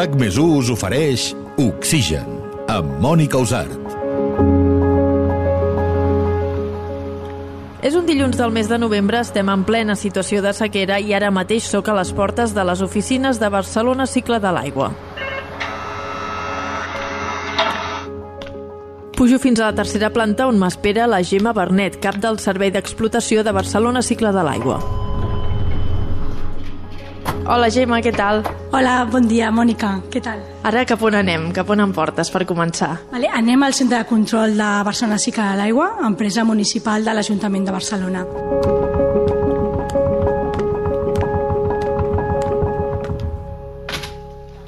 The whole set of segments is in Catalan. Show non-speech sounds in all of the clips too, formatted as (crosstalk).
RAC més us ofereix Oxigen, amb Mònica Usart. És un dilluns del mes de novembre, estem en plena situació de sequera i ara mateix sóc a les portes de les oficines de Barcelona Cicle de l'Aigua. Pujo fins a la tercera planta on m'espera la Gemma Bernet, cap del Servei d'Explotació de Barcelona Cicle de l'Aigua. Hola Gemma, què tal? Hola, bon dia, Mònica. Què tal? Ara cap on anem? Cap on em portes per començar? Vale, anem al Centre de Control de Barcelona Cicle de l'Aigua, empresa municipal de l'Ajuntament de Barcelona.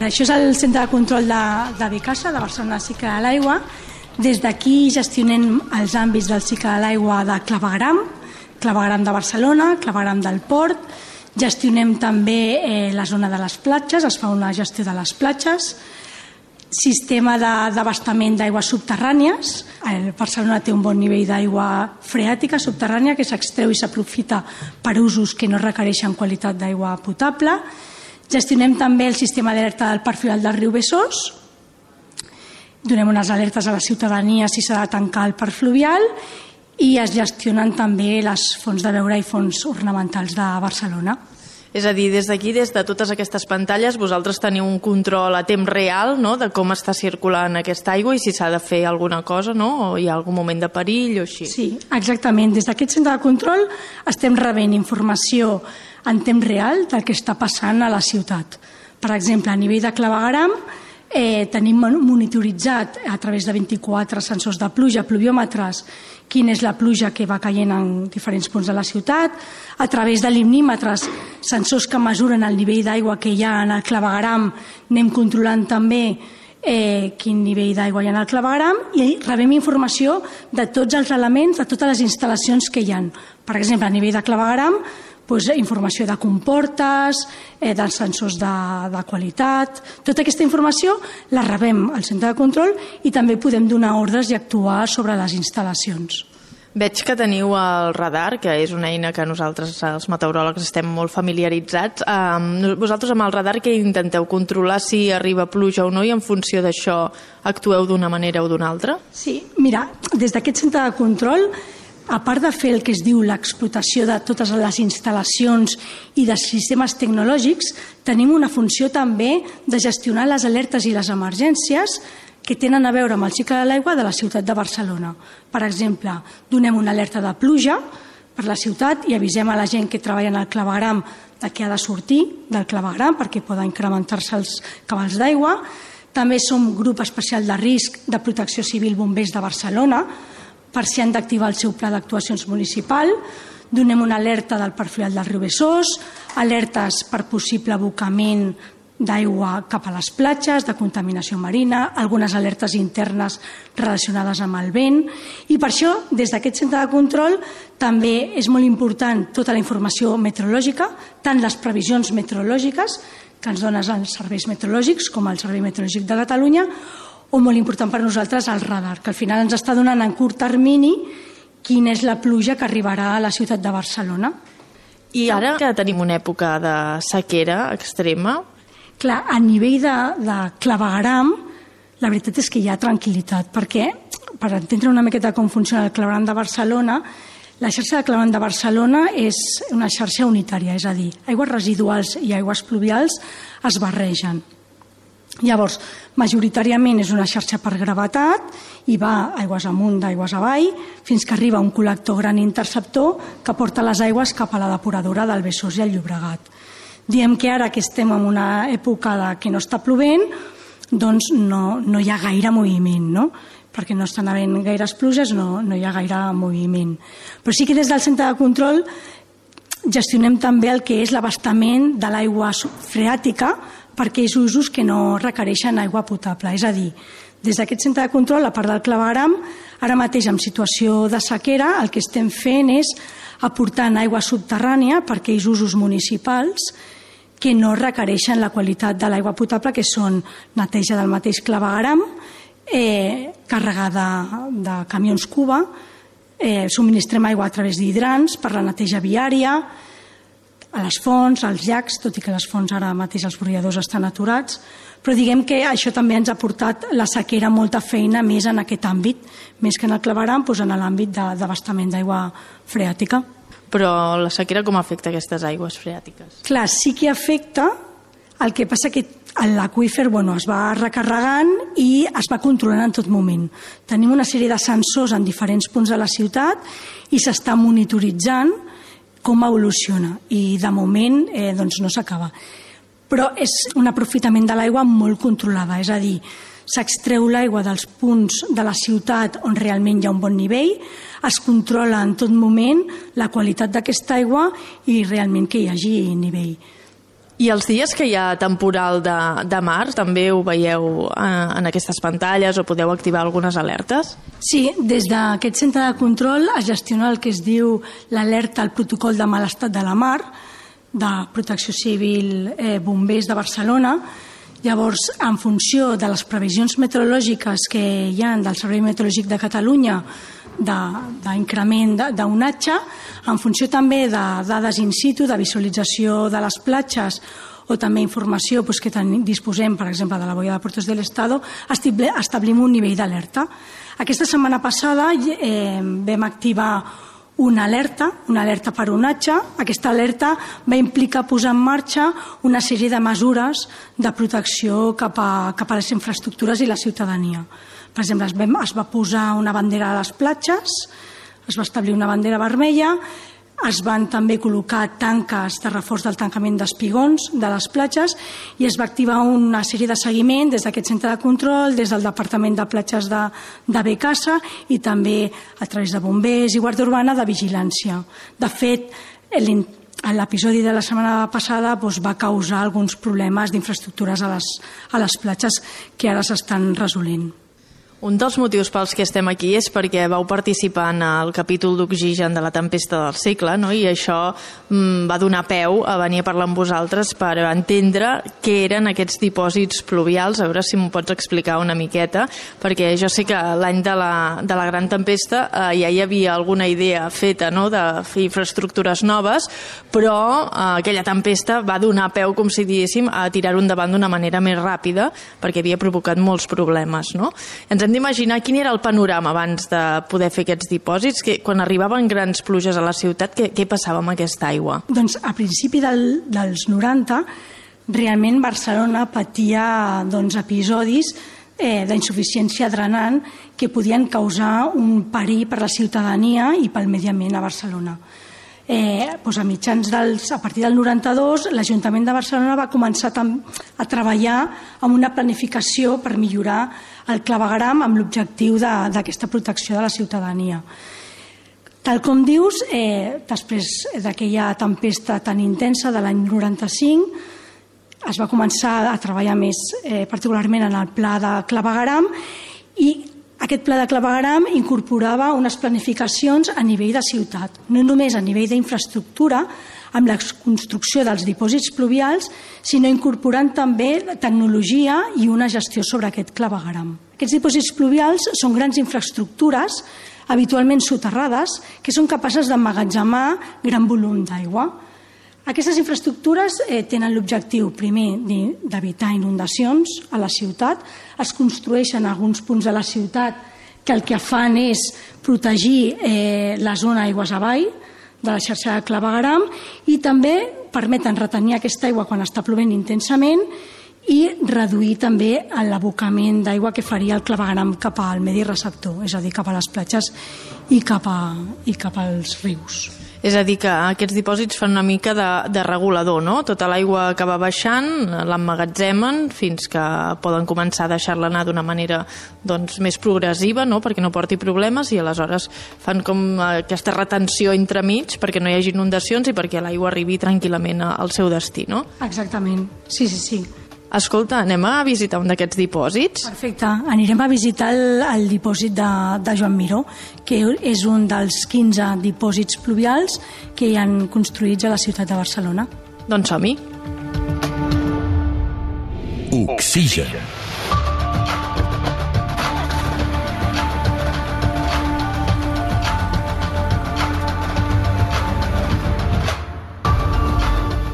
Això és el Centre de Control de, de Bicassa, de Barcelona Cicle de l'Aigua. Des d'aquí gestionem els àmbits del cicle de l'aigua de clavegram, clavegram de Barcelona, clavegram del Port, gestionem també eh, la zona de les platges, es fa una gestió de les platges, sistema d'abastament d'aigües subterrànies. El Barcelona té un bon nivell d'aigua freàtica subterrània que s'extreu i s'aprofita per usos que no requereixen qualitat d'aigua potable. Gestionem també el sistema d'alerta del perfil del riu Besòs, donem unes alertes a la ciutadania si s'ha de tancar el parc fluvial i es gestionen també les fonts de beure i fonts ornamentals de Barcelona. És a dir, des d'aquí, des de totes aquestes pantalles, vosaltres teniu un control a temps real no? de com està circulant aquesta aigua i si s'ha de fer alguna cosa no? o hi ha algun moment de perill o així. Sí, exactament. Des d'aquest centre de control estem rebent informació en temps real del que està passant a la ciutat. Per exemple, a nivell de clavegram, eh, tenim monitoritzat a través de 24 sensors de pluja, pluviòmetres, quina és la pluja que va caient en diferents punts de la ciutat, a través de limnímetres, sensors que mesuren el nivell d'aigua que hi ha en el clavegram, anem controlant també eh, quin nivell d'aigua hi ha en el clavegram i rebem informació de tots els elements, de totes les instal·lacions que hi ha. Per exemple, a nivell de clavegram, doncs, informació de comportes, eh, dels sensors de, de qualitat... Tota aquesta informació la rebem al centre de control i també podem donar ordres i actuar sobre les instal·lacions. Veig que teniu el radar, que és una eina que nosaltres, els meteoròlegs, estem molt familiaritzats. Um, vosaltres amb el radar que intenteu controlar si arriba pluja o no i en funció d'això actueu d'una manera o d'una altra? Sí, mira, des d'aquest centre de control a part de fer el que es diu l'explotació de totes les instal·lacions i de sistemes tecnològics, tenim una funció també de gestionar les alertes i les emergències que tenen a veure amb el cicle de l'aigua de la ciutat de Barcelona. Per exemple, donem una alerta de pluja per la ciutat i avisem a la gent que treballa en el clavegram de què ha de sortir del clavegram perquè poden incrementar-se els cabals d'aigua. També som grup especial de risc de protecció civil bombers de Barcelona, per si han d'activar el seu pla d'actuacions municipal, donem una alerta del perfil del riu Besòs, alertes per possible abocament d'aigua cap a les platges, de contaminació marina, algunes alertes internes relacionades amb el vent. I per això des d'aquest centre de control també és molt important tota la informació meteorològica, tant les previsions meteorològiques que ens donen els serveis meteorològics com el Servei Meteorològic de Catalunya o molt important per nosaltres el radar, que al final ens està donant en curt termini quina és la pluja que arribarà a la ciutat de Barcelona. I ara que tenim una època de sequera extrema... Clar, a nivell de, de clavegram, la veritat és que hi ha tranquil·litat, perquè, per entendre una miqueta com funciona el clavegram de Barcelona, la xarxa de clavegram de Barcelona és una xarxa unitària, és a dir, aigües residuals i aigües pluvials es barregen. Llavors, majoritàriament és una xarxa per gravetat i va aigües amunt d'aigües avall fins que arriba un col·lector gran interceptor que porta les aigües cap a la depuradora del Besòs i el Llobregat. Diem que ara que estem en una època de que no està plovent, doncs no, no hi ha gaire moviment, no? perquè no estan havent gaires pluges, no, no hi ha gaire moviment. Però sí que des del centre de control gestionem també el que és l'abastament de l'aigua freàtica per aquells usos que no requereixen aigua potable. És a dir, des d'aquest centre de control, a part del clavegram, ara mateix en situació de sequera, el que estem fent és aportant aigua subterrània per aquells usos municipals que no requereixen la qualitat de l'aigua potable, que són neteja del mateix clavegram, eh, carregada de camions Cuba, eh, subministrem aigua a través d'hidrants per la neteja viària, a les fonts, als llacs, tot i que les fonts ara mateix els brolladors estan aturats, però diguem que això també ens ha portat la sequera molta feina més en aquest àmbit, més que en el claveram, doncs en l'àmbit d'abastament d'aigua freàtica. Però la sequera com afecta aquestes aigües freàtiques? Clar, sí que afecta, el que passa que l'aqüífer bueno, es va recarregant i es va controlant en tot moment. Tenim una sèrie de sensors en diferents punts de la ciutat i s'està monitoritzant com evoluciona i de moment eh, doncs no s'acaba. Però és un aprofitament de l'aigua molt controlada, és a dir, s'extreu l'aigua dels punts de la ciutat on realment hi ha un bon nivell, es controla en tot moment la qualitat d'aquesta aigua i realment que hi hagi nivell. I els dies que hi ha temporal de, de mar també ho veieu eh, en aquestes pantalles o podeu activar algunes alertes? Sí, des d'aquest centre de control es gestiona el que es diu l'alerta al protocol de mal estat de la mar de Protecció Civil eh, Bombers de Barcelona. Llavors, en funció de les previsions meteorològiques que hi ha del Servei Meteorològic de Catalunya d'increment d'onatge, en funció també de dades in situ, de visualització de les platges o també informació pues, que ten, disposem, per exemple, de la boia de Portos de l'Estado, establim un nivell d'alerta. Aquesta setmana passada eh, vam activar una alerta, una alerta per onatge. Aquesta alerta va implicar posar en marxa una sèrie de mesures de protecció cap a, cap a les infraestructures i la ciutadania. Per exemple, es, va, es va posar una bandera a les platges, es va establir una bandera vermella, es van també col·locar tanques de reforç del tancament d'espigons de les platges i es va activar una sèrie de seguiment des d'aquest centre de control, des del Departament de Platges de, de Becassa i també a través de bombers i Guàrdia Urbana de vigilància. De fet, l'episodi de la setmana passada doncs, va causar alguns problemes d'infraestructures a, les, a les platges que ara s'estan resolent. Un dels motius pels que estem aquí és perquè vau participar en el capítol d'Oxigen de la tempesta del segle no? i això mm, va donar peu a venir a parlar amb vosaltres per entendre què eren aquests dipòsits pluvials, a veure si m'ho pots explicar una miqueta, perquè jo sé que l'any de, la, de la gran tempesta eh, ja hi havia alguna idea feta no? de fer infraestructures noves, però eh, aquella tempesta va donar peu, com si diguéssim, a tirar-ho endavant d'una manera més ràpida perquè havia provocat molts problemes. No? Ens hem hem d'imaginar quin era el panorama abans de poder fer aquests dipòsits, que quan arribaven grans pluges a la ciutat, què, què passava amb aquesta aigua? Doncs a principi del, dels 90 realment Barcelona patia doncs, episodis eh, d'insuficiència drenant que podien causar un perill per la ciutadania i pel medi ambient a Barcelona eh, doncs a mitjans dels, a partir del 92 l'Ajuntament de Barcelona va començar a treballar amb una planificació per millorar el clavegram amb l'objectiu d'aquesta protecció de la ciutadania. Tal com dius, eh, després d'aquella tempesta tan intensa de l'any 95, es va començar a treballar més eh, particularment en el pla de clavegram i aquest pla de clavegram incorporava unes planificacions a nivell de ciutat, no només a nivell d'infraestructura, amb la construcció dels dipòsits pluvials, sinó incorporant també tecnologia i una gestió sobre aquest clavegram. Aquests dipòsits pluvials són grans infraestructures, habitualment soterrades, que són capaces d'emmagatzemar gran volum d'aigua. Aquestes infraestructures eh, tenen l'objectiu, primer, d'evitar inundacions a la ciutat. Es construeixen alguns punts de la ciutat que el que fan és protegir eh, la zona aigües avall de la xarxa de clavegaram i també permeten retenir aquesta aigua quan està plovent intensament i reduir també l'abocament d'aigua que faria el clavegaram cap al medi receptor, és a dir, cap a les platges i cap, a, i cap als rius. És a dir, que aquests dipòsits fan una mica de, de regulador, no? Tota l'aigua que va baixant l'emmagatzemen fins que poden començar a deixar-la anar d'una manera doncs, més progressiva, no? perquè no porti problemes, i aleshores fan com aquesta retenció entremig perquè no hi hagi inundacions i perquè l'aigua arribi tranquil·lament al seu destí, no? Exactament, sí, sí, sí. Escolta, anem a visitar un d'aquests dipòsits? Perfecte, anirem a visitar el, el dipòsit de, de Joan Miró, que és un dels 15 dipòsits pluvials que hi han construïts a la ciutat de Barcelona. Doncs som-hi. Oxigen.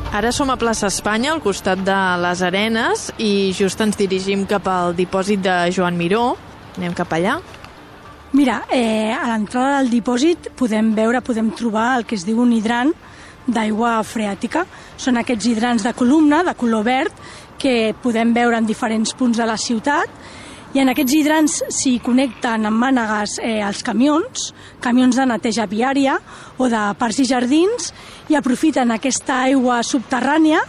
Ara som a plaça Espanya, al costat de les Arenes, i just ens dirigim cap al dipòsit de Joan Miró. Anem cap allà. Mira, eh, a l'entrada del dipòsit podem veure, podem trobar el que es diu un hidrant d'aigua freàtica. Són aquests hidrants de columna, de color verd, que podem veure en diferents punts de la ciutat i en aquests hidrants s'hi connecten amb mànegues eh, els camions, camions de neteja viària o de parcs i jardins i aprofiten aquesta aigua subterrània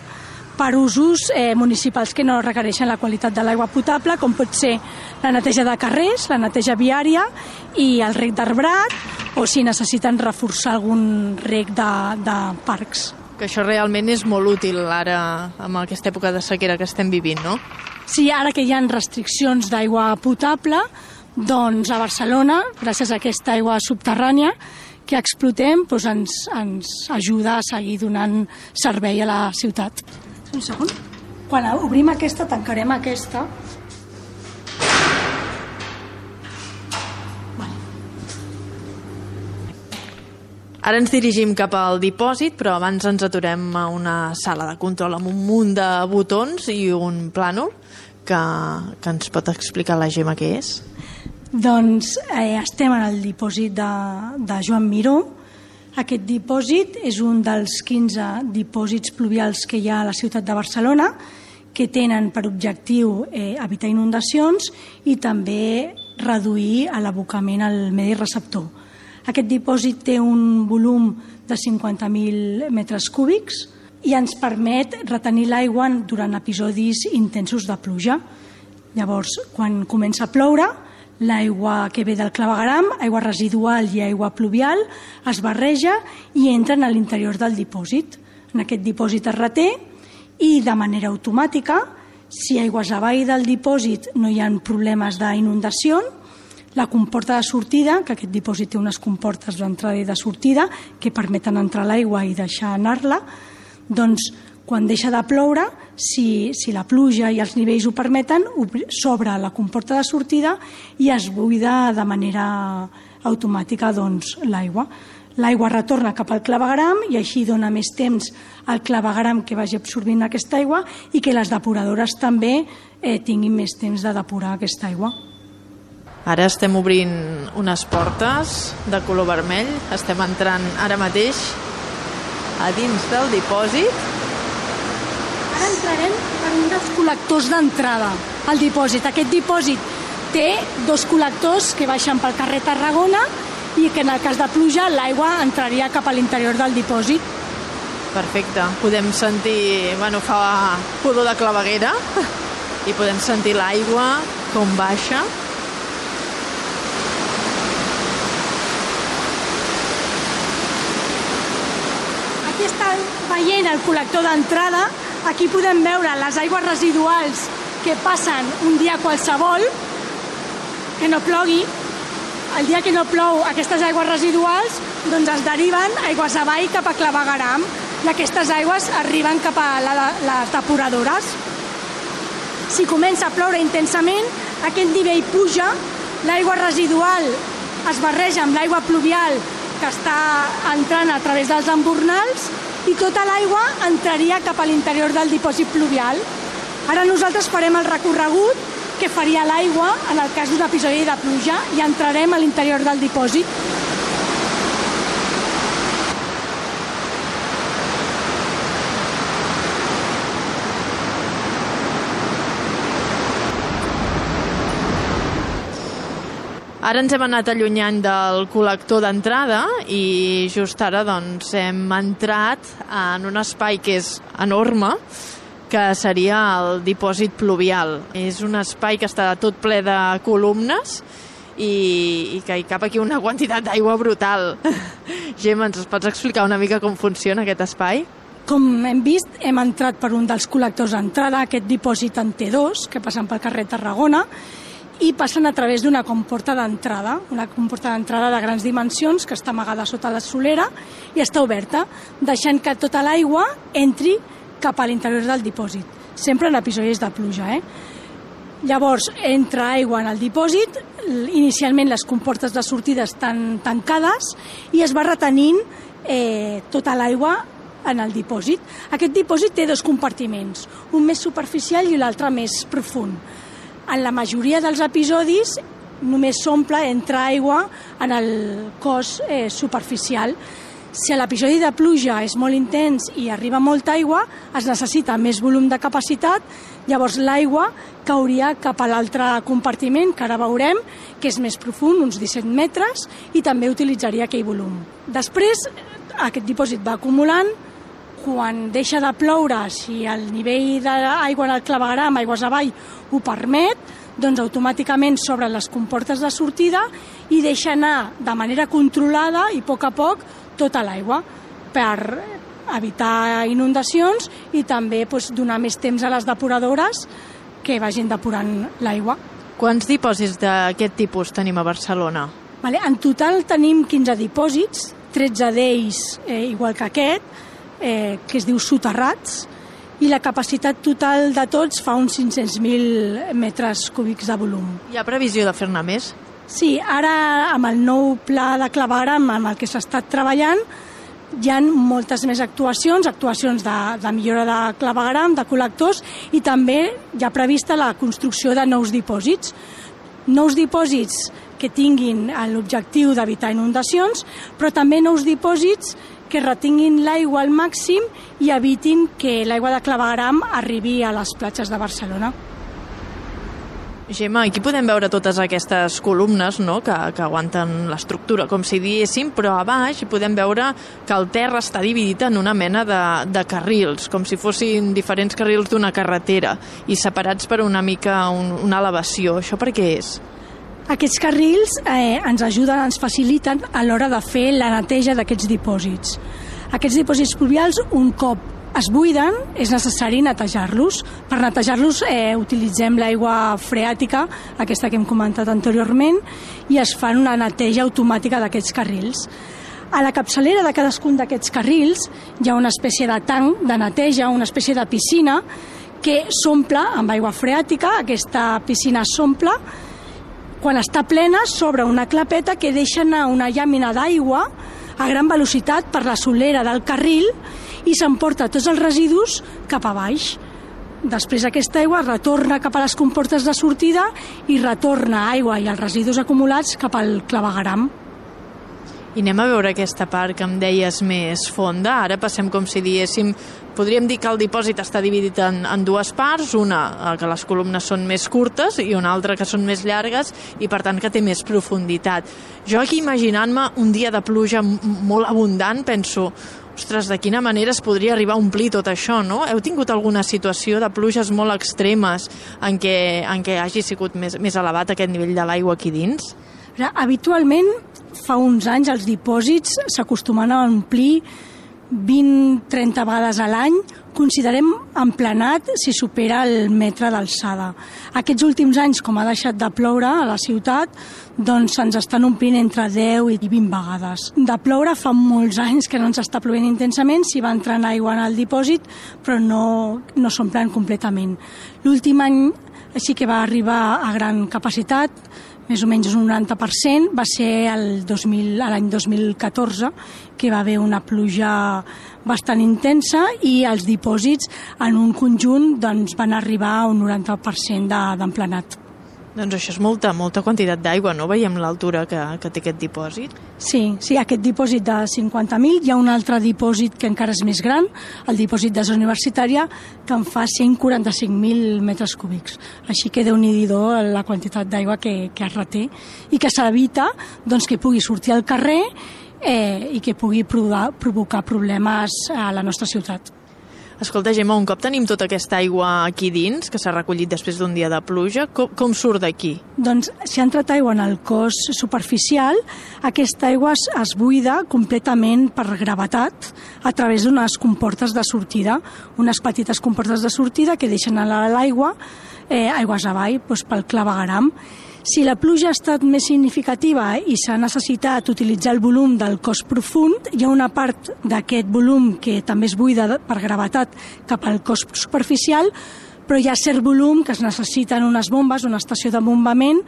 per usos eh, municipals que no requereixen la qualitat de l'aigua potable, com pot ser la neteja de carrers, la neteja viària i el rec d'arbrat, o si necessiten reforçar algun rec de, de parcs. Que això realment és molt útil ara, amb aquesta època de sequera que estem vivint, no? Sí, ara que hi ha restriccions d'aigua potable, doncs a Barcelona, gràcies a aquesta aigua subterrània que explotem, doncs ens, ens ajuda a seguir donant servei a la ciutat. Un segon. Quan obrim aquesta, tancarem aquesta. Ara ens dirigim cap al dipòsit, però abans ens aturem a una sala de control amb un munt de botons i un plànol que, que ens pot explicar la Gemma què és. Doncs eh, estem en el dipòsit de, de Joan Miró. Aquest dipòsit és un dels 15 dipòsits pluvials que hi ha a la ciutat de Barcelona que tenen per objectiu eh, evitar inundacions i també reduir l'abocament al medi receptor. Aquest dipòsit té un volum de 50.000 metres cúbics i ens permet retenir l'aigua durant episodis intensos de pluja. Llavors, quan comença a ploure, l'aigua que ve del clavegaram, aigua residual i aigua pluvial, es barreja i entren a l'interior del dipòsit. En aquest dipòsit es reté i de manera automàtica, si aigües avall del dipòsit no hi ha problemes d'inundació, la comporta de sortida, que aquest dipòsit té unes comportes d'entrada i de sortida que permeten entrar l'aigua i deixar anar-la, doncs quan deixa de ploure, si, si la pluja i els nivells ho permeten, s'obre la comporta de sortida i es buida de manera automàtica doncs, l'aigua. L'aigua retorna cap al clavegram i així dona més temps al clavegram que vagi absorbint aquesta aigua i que les depuradores també eh, tinguin més temps de depurar aquesta aigua. Ara estem obrint unes portes de color vermell. Estem entrant ara mateix a dins del dipòsit. Ara entrarem per un dels col·lectors d'entrada al dipòsit. Aquest dipòsit té dos col·lectors que baixen pel carrer Tarragona i que en el cas de pluja l'aigua entraria cap a l'interior del dipòsit. Perfecte. Podem sentir... Bueno, fa pudor de claveguera (laughs) i podem sentir l'aigua com baixa Està veient el col·lector d'entrada. Aquí podem veure les aigües residuals que passen un dia qualsevol, que no plogui. El dia que no plou aquestes aigües residuals doncs es deriven aigües avall cap a clavegaram i aquestes aigües arriben cap a la, les depuradores. Si comença a ploure intensament, aquest nivell puja, l'aigua residual es barreja amb l'aigua pluvial que està entrant a través dels embornals i tota l'aigua entraria cap a l'interior del dipòsit pluvial. Ara nosaltres farem el recorregut que faria l'aigua en el cas d'un episodi de pluja i entrarem a l'interior del dipòsit. Ara ens hem anat allunyant del col·lector d'entrada i just ara doncs, hem entrat en un espai que és enorme, que seria el dipòsit pluvial. És un espai que està tot ple de columnes i, i que hi cap aquí una quantitat d'aigua brutal. (laughs) Gemma, ens pots explicar una mica com funciona aquest espai? Com hem vist, hem entrat per un dels col·lectors d'entrada, aquest dipòsit en T2, que passen pel carrer Tarragona, i passen a través d'una comporta d'entrada, una comporta d'entrada de grans dimensions que està amagada sota la solera i està oberta, deixant que tota l'aigua entri cap a l'interior del dipòsit, sempre en episodis de pluja. Eh? Llavors, entra aigua en el dipòsit, inicialment les comportes de sortida estan tancades i es va retenint eh, tota l'aigua en el dipòsit. Aquest dipòsit té dos compartiments, un més superficial i l'altre més profund. En la majoria dels episodis només s'omple, entra aigua en el cos eh, superficial. Si l'episodi de pluja és molt intens i arriba molta aigua, es necessita més volum de capacitat, llavors l'aigua cauria cap a l'altre compartiment, que ara veurem, que és més profund, uns 17 metres, i també utilitzaria aquell volum. Després, aquest dipòsit va acumulant, quan deixa de ploure, si el nivell d'aigua en el clavegram, aigües avall, ho permet, doncs automàticament s'obren les comportes de sortida i deixa anar de manera controlada i a poc a poc tota l'aigua per evitar inundacions i també doncs, donar més temps a les depuradores que vagin depurant l'aigua. Quants dipòsits d'aquest tipus tenim a Barcelona? Vale, en total tenim 15 dipòsits, 13 d'ells, eh, igual que aquest, eh, que es diu soterrats, i la capacitat total de tots fa uns 500.000 metres cúbics de volum. Hi ha previsió de fer-ne més? Sí, ara amb el nou pla de clavegram amb el que s'ha estat treballant hi ha moltes més actuacions, actuacions de, de millora de clavegram, de col·lectors i també hi ha prevista la construcció de nous dipòsits. Nous dipòsits que tinguin l'objectiu d'evitar inundacions, però també nous dipòsits que retinguin l'aigua al màxim i evitin que l'aigua de clavegram arribi a les platges de Barcelona. Gemma, aquí podem veure totes aquestes columnes no? que, que aguanten l'estructura, com si diéssim, però a baix podem veure que el terra està dividit en una mena de, de carrils, com si fossin diferents carrils d'una carretera i separats per una mica un, una elevació. Això per què és? Aquests carrils eh, ens ajuden, ens faciliten a l'hora de fer la neteja d'aquests dipòsits. Aquests dipòsits pluvials, un cop es buiden, és necessari netejar-los. Per netejar-los eh, utilitzem l'aigua freàtica, aquesta que hem comentat anteriorment, i es fa una neteja automàtica d'aquests carrils. A la capçalera de cadascun d'aquests carrils hi ha una espècie de tanc de neteja, una espècie de piscina, que s'omple amb aigua freàtica, aquesta piscina s'omple, quan està plena s'obre una clapeta que deixa anar una llàmina d'aigua a gran velocitat per la solera del carril i s'emporta tots els residus cap a baix. Després aquesta aigua retorna cap a les comportes de sortida i retorna aigua i els residus acumulats cap al clavegaram. I anem a veure aquesta part que em deies més fonda. Ara passem com si diéssim... Podríem dir que el dipòsit està dividit en, en dues parts, una eh, que les columnes són més curtes i una altra que són més llargues i per tant que té més profunditat. Jo aquí imaginant-me un dia de pluja molt abundant penso ostres, de quina manera es podria arribar a omplir tot això, no? Heu tingut alguna situació de pluges molt extremes en què, en què hagi sigut més, més elevat aquest nivell de l'aigua aquí dins? Habitualment, fa uns anys, els dipòsits s'acostumen a omplir 20-30 vegades a l'any, considerem emplenat si supera el metre d'alçada. Aquests últims anys, com ha deixat de ploure a la ciutat, doncs ens estan omplint entre 10 i 20 vegades. De ploure fa molts anys que no ens està plovent intensament, s'hi va entrant aigua en el dipòsit, però no, no s'omplen completament. L'últim any sí que va arribar a gran capacitat, més o menys un 90%, va ser l'any 2014 que va haver una pluja bastant intensa i els dipòsits en un conjunt doncs, van arribar a un 90% d'emplenat. De, doncs això és molta, molta quantitat d'aigua, no? Veiem l'altura que, que té aquest dipòsit. Sí, sí, aquest dipòsit de 50.000, hi ha un altre dipòsit que encara és més gran, el dipòsit de zona universitària, que en fa 145.000 metres cúbics. Així que déu nhi la quantitat d'aigua que, que es reté i que s'evita doncs, que pugui sortir al carrer eh, i que pugui provocar problemes a la nostra ciutat. Escolta, Gemma, un cop tenim tota aquesta aigua aquí dins, que s'ha recollit després d'un dia de pluja, com, com surt d'aquí? Doncs si ha entrat aigua en el cos superficial, aquesta aigua es, es buida completament per gravetat a través d'unes comportes de sortida, unes petites comportes de sortida que deixen a l'aigua eh, aigües avall doncs, pel clavegaram si la pluja ha estat més significativa i s'ha necessitat utilitzar el volum del cos profund, hi ha una part d'aquest volum que també es buida per gravetat cap al cos superficial, però hi ha cert volum que es necessiten unes bombes, una estació de bombament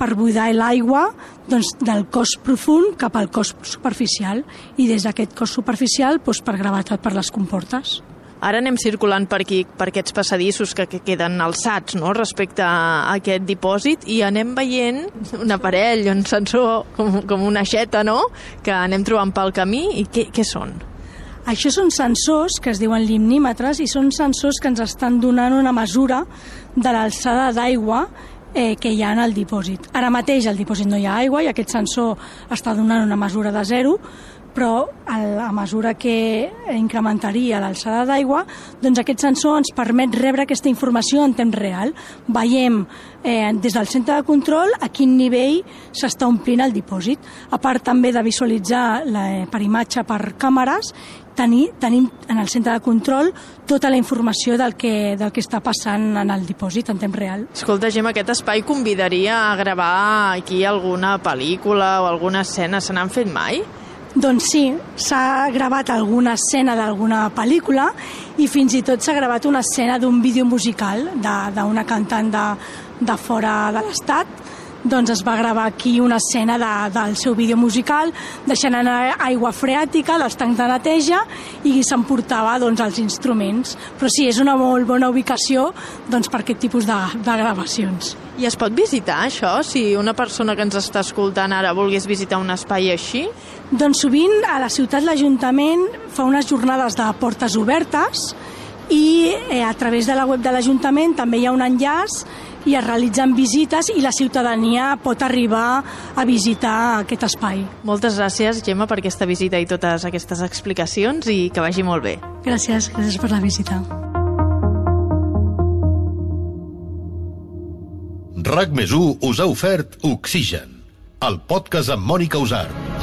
per buidar l'aigua doncs, del cos profund cap al cos superficial i des d'aquest cos superficial doncs, per gravetat per les comportes. Ara anem circulant per aquí, per aquests passadissos que, que queden alçats no? respecte a aquest dipòsit i anem veient un aparell, un sensor, com, com una aixeta, no?, que anem trobant pel camí. I què, què són? Això són sensors que es diuen limnímetres i són sensors que ens estan donant una mesura de l'alçada d'aigua eh, que hi ha en el dipòsit. Ara mateix al dipòsit no hi ha aigua i aquest sensor està donant una mesura de zero, però a mesura que incrementaria l'alçada d'aigua, doncs aquest sensor ens permet rebre aquesta informació en temps real. Veiem eh, des del centre de control a quin nivell s'està omplint el dipòsit. A part també de visualitzar la, eh, per imatge per càmeres, tenir, tenim en el centre de control tota la informació del que, del que està passant en el dipòsit en temps real. Escolta, Gemma, aquest espai convidaria a gravar aquí alguna pel·lícula o alguna escena. Se n'han fet mai? Doncs sí, s'ha gravat alguna escena d'alguna pel·lícula i fins i tot s'ha gravat una escena d'un vídeo musical d'una cantant de, de fora de l'estat doncs es va gravar aquí una escena de, del seu vídeo musical, deixant anar aigua freàtica dels tancs de neteja i s'emportava doncs, els instruments. Però sí, és una molt bona ubicació doncs, per aquest tipus de, de gravacions. I es pot visitar això, si una persona que ens està escoltant ara volgués visitar un espai així? Doncs sovint a la ciutat l'Ajuntament fa unes jornades de portes obertes i eh, a través de la web de l'Ajuntament també hi ha un enllaç i es realitzen visites i la ciutadania pot arribar a visitar aquest espai. Moltes gràcies, Gemma, per aquesta visita i totes aquestes explicacions i que vagi molt bé. Gràcies, gràcies per la visita. RAC més us ha ofert Oxigen, el podcast amb Mònica Usart.